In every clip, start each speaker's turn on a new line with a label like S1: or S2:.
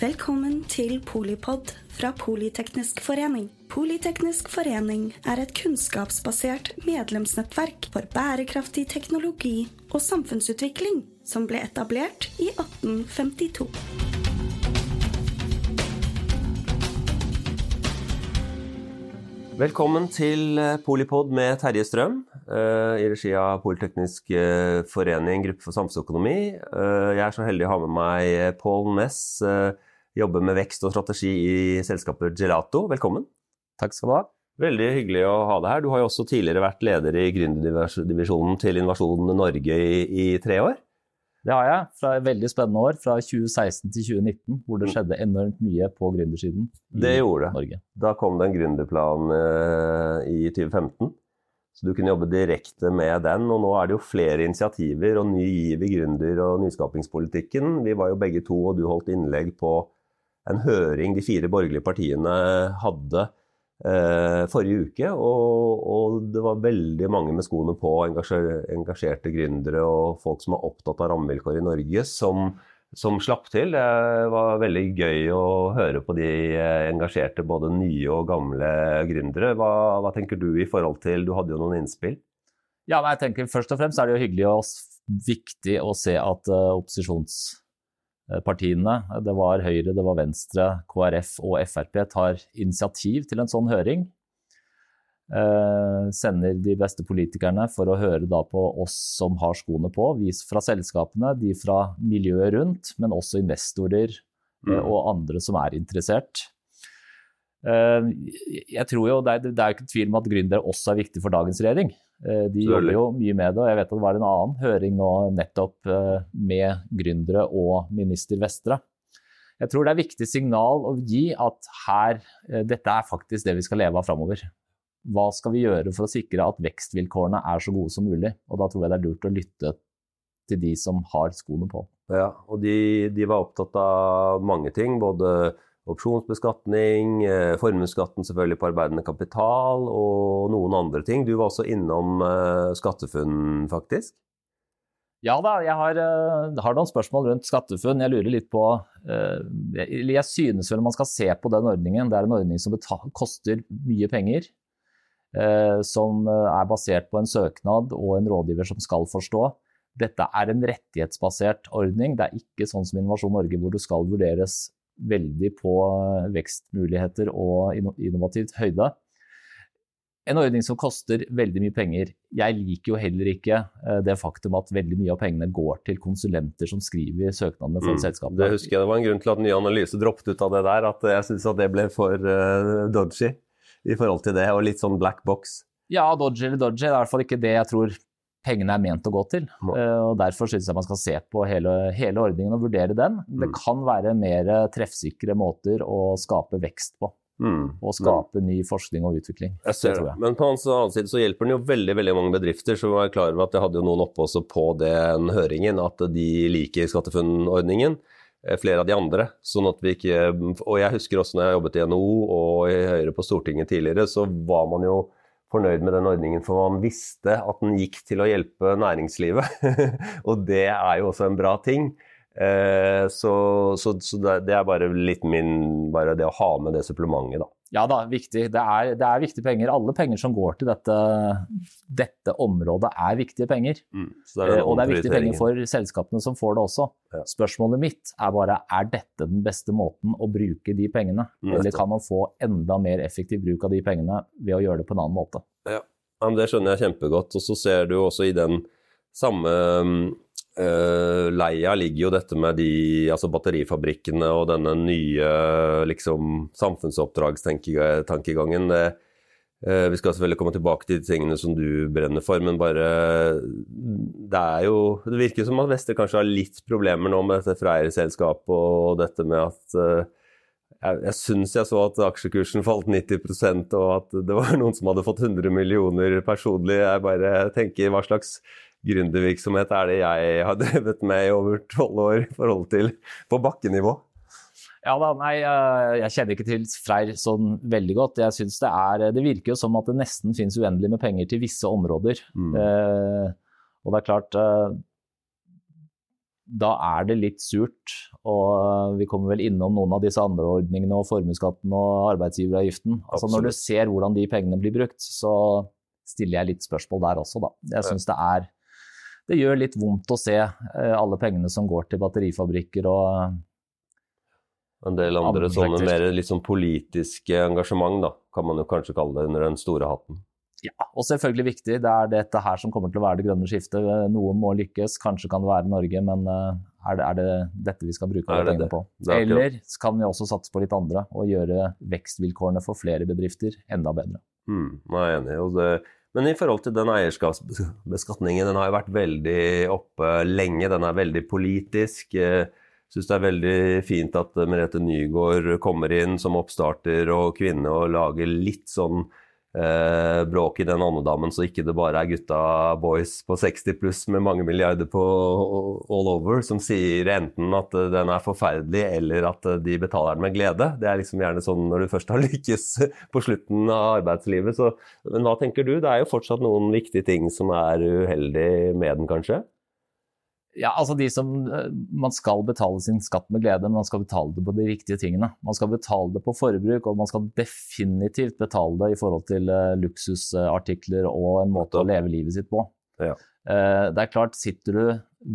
S1: Velkommen til Polipod fra Politeknisk forening. Politeknisk forening er et kunnskapsbasert medlemsnettverk for bærekraftig teknologi og samfunnsutvikling som ble etablert i 1852.
S2: Velkommen til eh, Polipod med Terje Strøm eh, i regi av Politeknisk eh, forening, gruppe for samfunnsøkonomi. Jeg er så heldig å ha med meg Pål Næss, jobber med vekst og strategi i selskapet Gelato. Velkommen.
S3: Takk skal du ha.
S2: Veldig hyggelig å ha deg her. Du har jo også tidligere vært leder i gründerdivisjonen til Innovasjon Norge i, i tre år.
S3: Det har jeg. Fra et veldig spennende år, fra 2016 til 2019, hvor det mm. skjedde enormt mye på gründersiden
S2: i det gjorde det. Norge. Da kom det en gründerplan uh, i 2015. Så du kunne jobbe direkte med den. Og nå er det jo flere initiativer og ny giv i gründer- og nyskapingspolitikken. Vi var jo begge to, og du holdt innlegg på en høring de fire borgerlige partiene hadde eh, forrige uke. Og, og, det var veldig mange med skoene på, engasjerte gründere og folk som er opptatt av rammevilkår i Norge, som, som slapp til. Det var veldig gøy å høre på de eh, engasjerte, både nye og gamle gründere. Hva, hva tenker du i forhold til Du hadde jo noen innspill?
S3: Ja, jeg tenker Først og fremst er det jo hyggelig og viktig å se at uh, opposisjons partiene, det var Høyre, det var Venstre, KrF og Frp, tar initiativ til en sånn høring. Eh, sender de beste politikerne for å høre på oss som har skoene på. Vi fra selskapene, de fra miljøet rundt, men også investorer eh, mm. og andre som er interessert. jeg tror jo, Det er, det er ikke tvil om at gründere også er viktig for dagens regjering. Eh, de jobber jo mye med det. og Jeg vet at det var en annen høring nå nettopp eh, med gründere og minister Vestre. Jeg tror det er viktig signal å gi at her, eh, dette er faktisk det vi skal leve av framover. Hva skal vi gjøre for å sikre at vekstvilkårene er så gode som mulig? Og da tror jeg det er lurt å lytte til de som har skoene på.
S2: Ja, og de, de var opptatt av mange ting. både opsjonsbeskatning, eh, formuesskatten selvfølgelig på arbeidende kapital og noen andre ting. Du var også innom uh, SkatteFUNN, faktisk?
S3: Ja da, jeg har, uh, har, noen spørsmål rundt SkatteFUNN. Jeg lurer litt på eller jeg, synes vel man skal se på den ordningen. Det er en ordning som koster mye penger. som er basert på en søknad og en rådgiver som skal forstå. Dette er en rettighetsbasert ordning. Det er ikke sånn som Innovasjon Norge hvor du skal vurderes veldig på vekstmuligheter og innovativt høyde. En ordning som koster veldig mye penger. Jeg liker jo heller ikke eh, det faktum at veldig mye av pengene går til konsulenter som skriver søknadene for mm, selskapet.
S2: Det husker jeg det var en grunn til at Ny Analyse droppet ut av det der. At jeg syns det ble for uh, dodgy i forhold til det, og litt sånn black box.
S3: Ja, dodgy eller dodgy. Det er i hvert fall ikke det jeg tror pengene er ment å gå til. Uh, og Derfor synes jeg man skal se på hele, hele ordningen og vurdere den. Mm. Det kan være mer treffsikre måter å skape vekst på. Mm. Og skape ny forskning og utvikling.
S2: Jeg ser det. Men på hans annen side så hjelper den jo veldig veldig mange bedrifter som jeg klar over at det hadde jo noen oppe også på den høringen, at de liker SkatteFUNN-ordningen eh, flere av de andre. sånn at vi ikke, Og jeg husker også når jeg jobbet i NHO og i Høyre på Stortinget tidligere, så var man jo fornøyd med den ordningen, for man visste at den gikk til å hjelpe næringslivet. og det er jo også en bra ting. Eh, så, så, så, det er bare litt min Bare det å ha med det supplementet, da.
S3: Ja da, viktig. Det er, det er, viktige penger. Alle penger som går til dette, dette området er viktige penger. Mm, det er eh, og det er viktige penger for selskapene som får det også. Ja. Spørsmålet mitt er bare er dette den beste måten å bruke de pengene? Mm, Eller kan man få enda mer effektiv bruk av de pengene ved å gjøre det på en annen måte?
S2: Ja, Det skjønner jeg kjempegodt. Og så ser du også i den samme Uh, leia ligger jo dette med de, altså batterifabrikkene og denne nye liksom, samfunnsoppdragstankegangen. Uh, vi skal selvfølgelig komme tilbake til de tingene som du brenner for, men bare Det er jo Det virker som at Vester kanskje har litt problemer nå med dette freierselskapet og dette med at uh, jeg, jeg syns jeg så at aksjekursen falt 90% og at det var noen som hadde fått 100 millioner personlig. Jeg bare tenker hva slags gründervirksomhet er det jeg har drevet med i over tolv år i forhold til på bakkenivå?
S3: Ja da, nei, eh, jeg kjenner ikke til Freyr sånn veldig godt. Jeg synes Det er, det virker jo som at det nesten finnes uendelig med penger til visse områder. Mm. Eh, og det er klart eh, da er det litt surt. Og vi kommer vel innom noen av disse andre ordningene og formuesskatten og arbeidsgiveravgiften. Altså Når du ser hvordan de pengene blir brukt, så stiller jeg litt spørsmål der også, da. Jeg syns det er Det gjør litt vondt å se eh, alle pengene som går til batterifabrikker og
S2: en del andre sånne mer liksom politiske engasjement, da, kan man jo kanskje kalle det, under den store hatten.
S3: Ja, og selvfølgelig viktig. Det er dette her som kommer til å være det grønne skiftet. Noen må lykkes, kanskje kan det være Norge, men eh, er det, er det dette vi skal bruke alle pengene på? Eller kan vi også satse på litt andre og gjøre vekstvilkårene for flere bedrifter enda bedre?
S2: Mm, jeg er enig. Det, men i forhold til den eierskapsbeskatningen, den har jo vært veldig oppe lenge. Den er veldig politisk. Jeg syns det er veldig fint at Merete Nygaard kommer inn som oppstarter og kvinne og lager litt sånn eh, bråk i den åndedammen, så ikke det bare er gutta boys på 60 pluss med mange milliarder på all over som sier enten at den er forferdelig, eller at de betaler den med glede. Det er liksom gjerne sånn når du først har lykkes på slutten av arbeidslivet. Så, men hva tenker du? Det er jo fortsatt noen viktige ting som er uheldig med den, kanskje?
S3: Ja, altså de som, eh, Man skal betale sin skatt med glede, men man skal betale det på de riktige tingene. Man skal betale det på forbruk, og man skal definitivt betale det i forhold til uh, luksusartikler og en måte å leve livet sitt på. Ja. Uh, det er klart, sitter du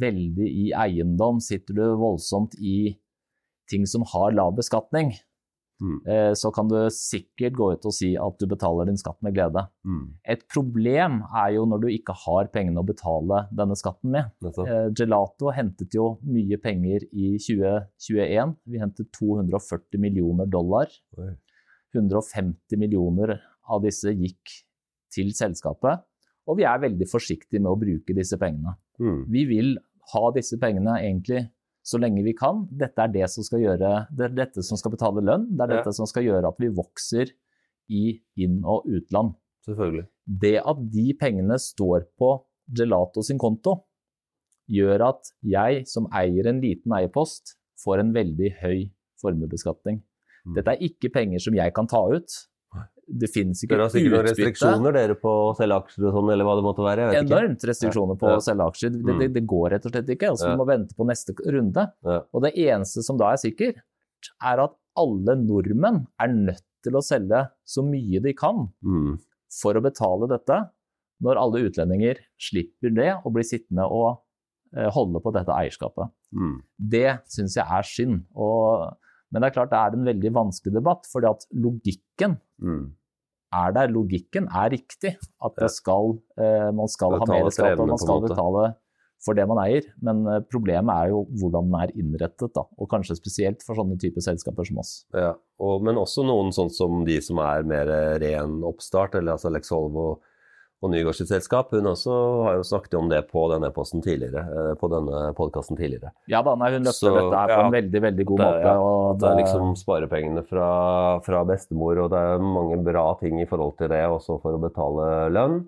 S3: veldig i eiendom, sitter du voldsomt i ting som har lav beskatning, Mm. Eh, så kan du sikkert gå ut og si at du betaler din skatt med glede. Mm. Et problem er jo når du ikke har pengene å betale denne skatten med. Eh, Gelato hentet jo mye penger i 2021. Vi hentet 240 millioner dollar. 150 millioner av disse gikk til selskapet. Og vi er veldig forsiktige med å bruke disse pengene. Mm. Vi vil ha disse pengene egentlig så lenge vi kan. Dette er det som skal gjøre, det er dette som skal betale lønn. Det er dette ja. som skal gjøre at vi vokser i inn- og utland.
S2: Selvfølgelig.
S3: Det at de pengene står på Gelato sin konto, gjør at jeg som eier en liten eierpost, får en veldig høy formuebeskatning. Mm. Dette er ikke penger som jeg kan ta ut det finnes ikke utbytte. Dere har sikkert noen
S2: restriksjoner dere på å selge aksjer og sånn, eller hva det måtte være?
S3: Enormt restriksjoner på ja. å selge aksjer. Det, det, mm. det, går rett og slett ikke. Altså, ja. Vi må vente på neste runde. Ja. Og det eneste som da er sikkert, er at alle nordmenn er nødt til å selge så mye de kan mm. for å betale dette, når alle utlendinger slipper det og blir sittende og eh, holde på dette eierskapet. Mm. Det syns jeg er synd. Og, men det er klart det er en veldig vanskelig debatt, fordi at logikken mm er der. Logikken er riktig. At skal, eh, man skal ha mer skatt og man skal betale for det man eier. Men eh, problemet er jo hvordan den er innrettet, da. og kanskje spesielt for sånne typer selskaper som oss.
S2: Ja, og, Men også noen sånn som de som er mer ren oppstart, eller altså Lex Holvo og Nygaards selskap. Hun også har jo snakket om det på denne posten tidligere, eh, på denne podkasten tidligere.
S3: Ja da, nei, hun løfter dette her på ja, en veldig veldig god det, måte. Ja,
S2: det, det, er liksom sparepengene fra, fra, bestemor, og det er mange bra ting i forhold til det, også for å betale lønn.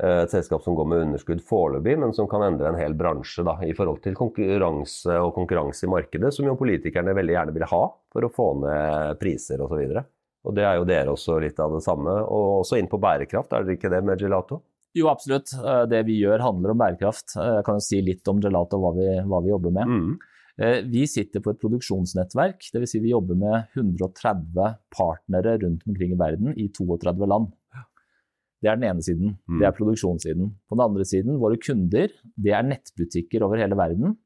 S2: Eh, et selskap som går med underskudd foreløpig, men som kan endre en hel bransje da, i forhold til konkurranse og konkurranse i markedet, som jo politikerne veldig gjerne vil ha for å få ned priser osv. Og det er jo dere også litt av det samme. Og også inn på bærekraft, er det ikke det med gelato?
S3: Jo, absolutt. Eh, det vi gjør handler om bærekraft. Eh, jeg kan jo si litt om gelato, hva vi, hva vi jobber med. Mm. Eh, vi sitter på et produksjonsnettverk, dvs. Si vi jobber med 130 partnere rundt omkring i verden i 32 land. Det er den ene siden. Mm. Det er produksjonssiden. På den andre siden, våre kunder, det er nettbutikker over hele verden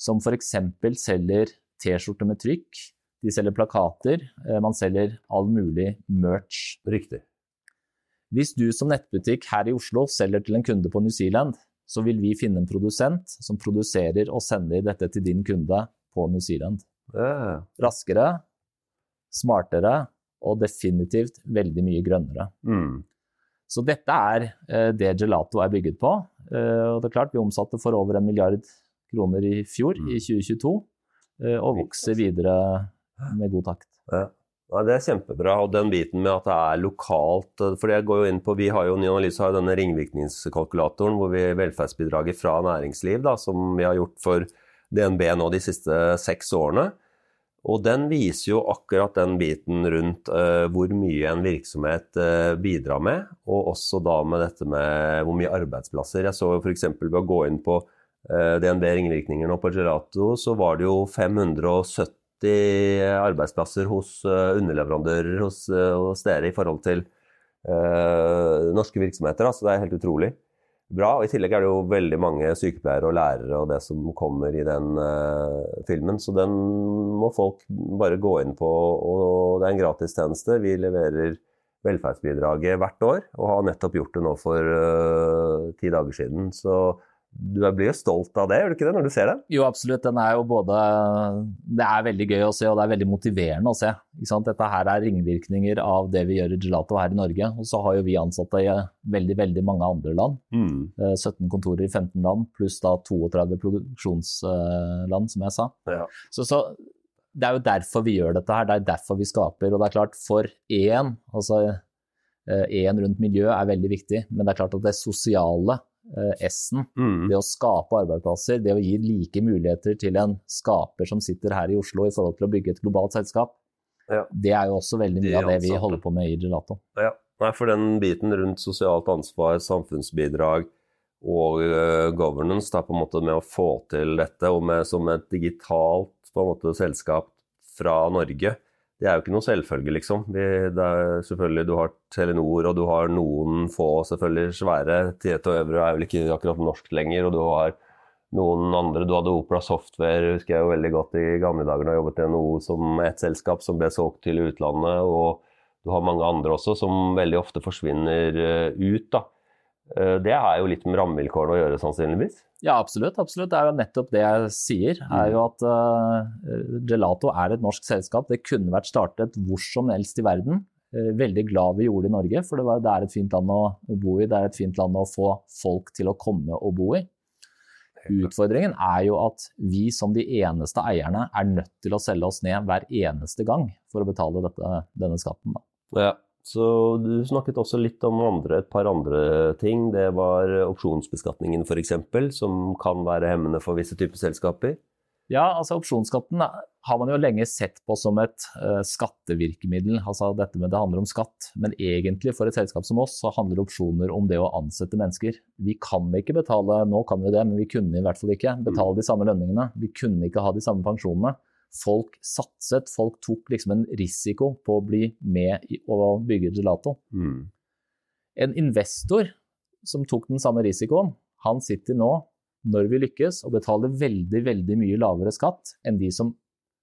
S3: som f.eks. selger T-skjorte med trykk, de selger plakater, eh, man selger all mulig merch.
S2: Riktig.
S3: Hvis du som nettbutikk her i Oslo selger til en kunde på New Zealand, så vil vi finne en produsent som produserer og sender dette til din kunde på New Zealand. Yeah. Raskere, smartere og definitivt veldig mye grønnere. Mm. Så dette er eh, det Gelato er bygget på. Eh, og det er klart, vi omsatte for over en milliard kroner i fjor, mm. i 2022, og vokser videre med god takt.
S2: Ja. ja. Det er kjempebra. Og den biten med at det er lokalt eh, For det går jo inn på, Vi har jo Nyanalyse har jo denne ringvirkningskalkulatoren hvor vi velferdsbidraget fra næringsliv, da, som vi har gjort for DNB nå de siste seks årene. Og den viser jo akkurat den biten rundt uh, hvor mye en virksomhet uh, bidrar med, og også da med dette med hvor mye arbeidsplasser. Jeg så f.eks. ved å gå inn på uh, DNB ringvirkninger nå på Gelato, så var det jo 570 arbeidsplasser hos eh, underleverandører hos, eh, hos dere i forhold til eh, norske virksomheter. Så det er helt utrolig bra. Og I tillegg er det jo veldig mange sykepleiere og lærere og det som kommer i den uh, filmen. Så den må folk bare gå inn på. og Det er en gratistjeneste. Vi leverer velferdsbidraget hvert år, og har nettopp gjort det nå for uh, ti dager siden. Så du blir jo stolt av det, gjør du ikke det, når du ser den?
S3: Jo, absolutt. Den er jo både Det er veldig gøy å se, og det er veldig motiverende å se. Dette her er ringvirkninger av det vi gjør i Gelato her i Norge. Og så har jo vi ansatte i veldig, veldig mange andre land. Mm. 17 eh, kontorer i 15 land, pluss da 32 produksjonsland, som jeg sa. Ja. Så, så det er jo derfor vi gjør dette her, det er derfor vi skaper. Og det er klart, for én, altså én eh, rundt miljø er veldig viktig, men det er klart at det sosiale Eh, S-en. Mm. Det å skape arbeidsplasser, det å gi like muligheter til en skaper som sitter her i Oslo i forhold til å bygge et globalt selskap. Ja. Det er jo også veldig mye av det vi holder på med i Gelato.
S2: Ja. Nei, for den biten rundt sosialt ansvar, samfunnsbidrag og uh, governance, da, på en måte med å få til dette, og med, som et digitalt måte, selskap fra Norge, det er jo ikke noe selvfølge, liksom. Vi, det er selvfølgelig, Du har Telenor og du har noen få selvfølgelig svære. Tieto Øvre er vel ikke akkurat norsk lenger. og du har noen andre, Du hadde Opera Software, husker jeg jo veldig godt i gamle dager da jeg jobbet i NHO som et selskap som ble solgt til utlandet. Og du har mange andre også som veldig ofte forsvinner eh, ut. da. Eh, det er jo litt med rammevilkårene å gjøre, sannsynligvis.
S3: Ja, absolutt. absolutt. Det er jo nettopp det jeg sier. er jo at uh, Gelato er et norsk selskap. Det kunne vært startet hvor som helst i verden. Uh, veldig glad vi gjorde det i Norge, for det, var, det, er et fint land å bo i. Det er et fint land å få folk til å komme og bo i. Utfordringen er jo at vi som de eneste eierne er nødt til å selge oss ned hver eneste gang for å betale dette, denne skatten. Da.
S2: Ja. Så du snakket også litt om andre, et par andre ting. Det var opsjonsbeskatningen f.eks., som kan være hemmende for visse typer selskaper.
S3: Ja, altså opsjonsskatten har man jo lenge sett på som et uh, skattevirkemiddel. Altså dette med det handler om skatt. Men egentlig for et selskap som oss, så handler opsjoner om det å ansette mennesker. Vi kan ikke betale, nå kan vi det, men vi kunne i hvert fall ikke betale de samme lønningene. Vi kunne ikke ha de samme pensjonene folk satset, folk tok liksom en risiko på å bli med i å bygge gelato. Mm. En investor som tok den samme risikoen, han sitter nå, når vi lykkes, og betaler veldig, veldig mye lavere skatt enn de som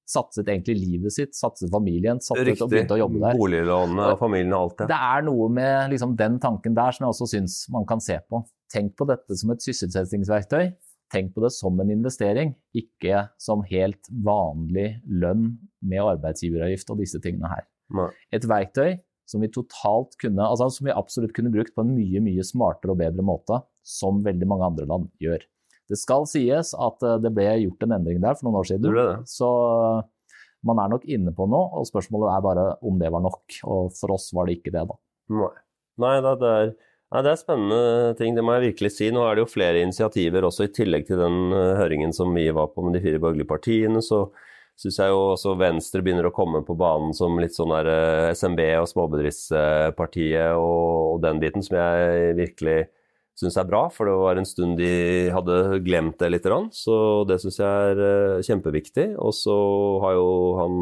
S3: satset egentlig livet sitt, satset familien, satset Riktig. og begynte å jobbe der.
S2: Boliglånene, og familien og alt
S3: det. Det er noe med liksom, den tanken der som jeg også syns man kan se på. Tenk på dette som et sysselsettingsverktøy tenk på det som en investering, ikke som helt vanlig lønn med arbeidsgiveravgift og disse tingene her. Nei. Et verktøy som vi totalt kunne, altså som vi absolutt kunne brukt på en mye mye smartere og bedre måte, som veldig mange andre land gjør. Det skal sies at eh, det ble gjort en endring der for noen år siden. Det det. Så man er nok inne på noe, og spørsmålet er bare om det var nok. Og for oss var det ikke det, da.
S2: Nei, Nei det er ja, Det er spennende ting, det må jeg virkelig si. Nå er det jo flere initiativer også, i tillegg til den eh, høringen som vi var på med de fire borgerlige partiene. Så syns jeg jo også Venstre begynner å komme på banen som litt sånn der eh, SMB og Småbedriftspartiet og, den biten, som jeg virkelig syns er bra. For det var en stund de hadde glemt det litt. Så det syns jeg er eh, kjempeviktig. Og så har jo han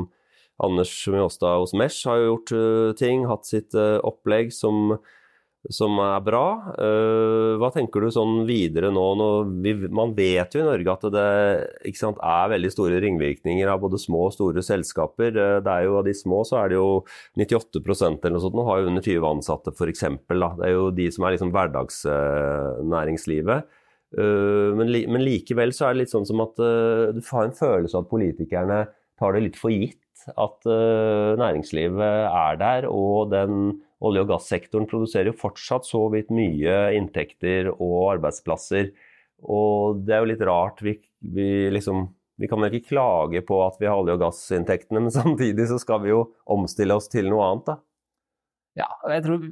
S2: Anders Mjåstad hos Mesh har jo gjort ting, hatt sitt opplegg som som er bra. Uh, hva tenker du sånn videre nå? Man vet jo i Norge at det sant, er veldig store ringvirkninger av både små og store selskaper. Uh, det er jo Av de små så er det jo 98 eller noe sånt nå har jo under 20 ansatte f.eks. Det er jo de som er liksom hverdagsnæringslivet. Uh, men, men, likevel så er det litt sånn som at du har en følelse av at politikerne tar det litt for gitt at næringslivet er der, og den olje- og gassektoren produserer jo fortsatt så vidt mye inntekter og arbeidsplasser. Og det er jo litt rart. Vi, vi, liksom, vi kan vel ikke klage på at vi har olje- og gassinntektene, men samtidig så skal vi jo omstille oss til noe annet, da.
S3: Ja, jeg tror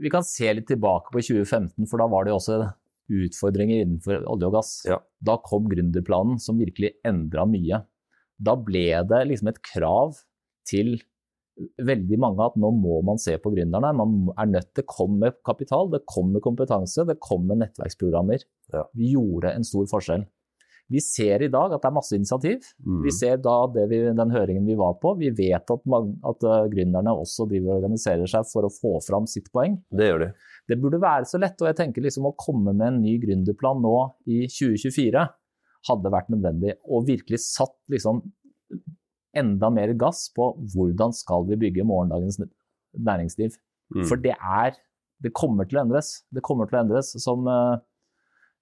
S3: vi kan se litt tilbake på 2015, for da var det jo også utfordringer innenfor olje og gass. Ja. Da kom gründerplanen som virkelig endra mye. Da ble det liksom et krav til veldig mange at nå må man se på gründerne. Man er nødt til å komme med kapital, det kommer kompetanse, det kommer nettverksprogrammer.
S2: Ja.
S3: Vi gjorde en stor forskjell. Vi ser i dag at det er masse initiativ.
S2: Mm.
S3: Vi ser da vi, den høringen vi var på. Vi vet at, man, at uh, gründerne også driver og organiserer seg for å få fram sitt poeng.
S2: Det gjør de.
S3: Det burde være så lett. Og jeg tenker liksom å komme med en ny gründerplan nå i 2024 hadde vært nødvendig. Og virkelig satt liksom enda mer gass på hvordan skal vi bygge morgendagens næringsliv.
S2: Mm.
S3: For det er Det kommer til å endres. Det kommer til å endres, som uh,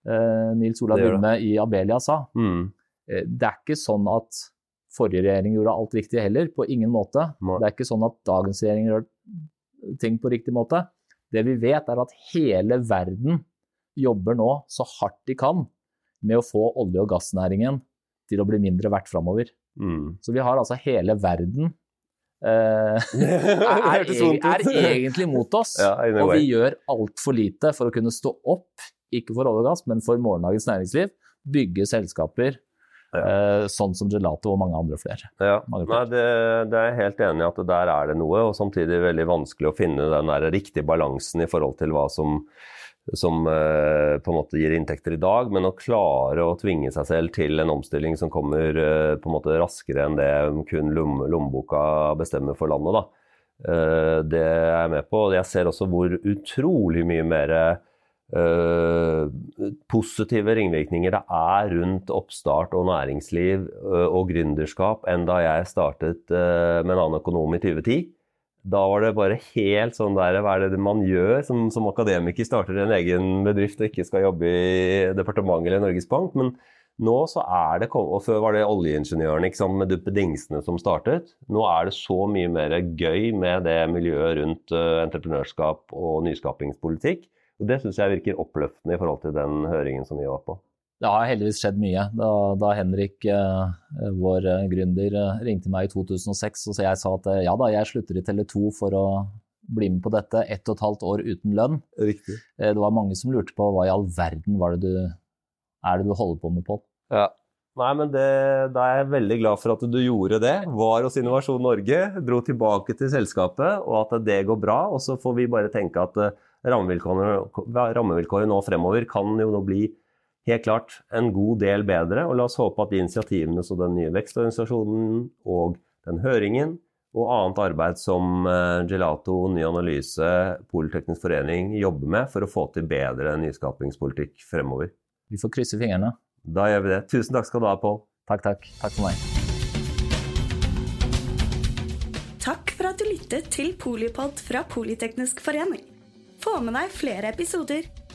S3: uh, Nils Olav. Lundme i Abelia sa.
S2: Mm.
S3: Eh, Det er ikke sånn at forrige regjering gjorde alt riktig heller, på ingen måte.
S2: Nei.
S3: Det er ikke sånn at dagens regjering gjør ting på riktig måte. Det vi vet, er at hele verden jobber nå så hardt de kan med å få olje- og gassnæringen til å bli mindre verdt framover.
S2: Mm.
S3: Så vi har altså hele verden
S2: uh,
S3: er, er,
S2: er
S3: egentlig mot oss.
S2: Ja,
S3: og vi gjør altfor lite for å kunne stå opp, ikke for olje og gass, men for morgendagens næringsliv. Bygge selskaper eh, sånn som Gelato og mange andre flere.
S2: Ja,
S3: Mange
S2: Nei, det, det er jeg helt enig i at der er det noe, og samtidig veldig vanskelig å finne den der riktige balansen i forhold til hva som, som eh, på en måte gir inntekter i dag, men å klare å tvinge seg selv til en omstilling som kommer eh, på en måte raskere enn det kun lommeboka bestemmer for landet. Da. Eh, det er jeg med på. Jeg ser også hvor utrolig mye mer positive ringvirkninger det er rundt oppstart og næringsliv og gründerskap enn da jeg startet med en annen økonom i 2010. Da var det bare helt sånn der, hva er det man gjør som, som akademiker? Starter en egen bedrift og ikke skal jobbe i departementet eller Norges Bank. Men nå så er det, og før var det oljeingeniørene sant, med duppedingsene som startet. Nå er det så mye mer gøy med det miljøet rundt eh, entreprenørskap og nyskapingspolitikk. Og Det syns jeg virker oppløftende i forhold til den høringen som vi var på.
S3: Det har heldigvis skjedd mye. Da, da Henrik, eh, vår eh, gründer, eh, ringte meg i 2006 og så jeg sa at ja da, jeg slutter i Tele2 for å bli med på dette ett og et halvt år uten lønn.
S2: Riktig.
S3: Det var mange som lurte på hva i all verden var det du, er det du holder på med, Pål?
S2: Ja. Nei, men det, Da er jeg veldig glad for at du gjorde det. Var hos Innovasjon Norge, dro tilbake til selskapet, og at det går bra. Og så får vi bare tenke at rammevilkårene, rammevilkårene nå fremover kan jo nå bli helt klart en god del bedre. Og la oss håpe at de initiativene som den nye vekstorganisasjonen og den høringen og annet arbeid som eh, Gelato, Ny Analyse, Politeknisk forening jobber med for å få til bedre nyskapingspolitikk fremover.
S3: Vi får krysse fingrene.
S2: Da gjør vi det. Tusen takk skal du ha, Pål.
S3: Takk, takk. Takk for meg.
S1: Takk for at du lyttet til Polipod fra Politeknisk forening. Få med deg flere episoder,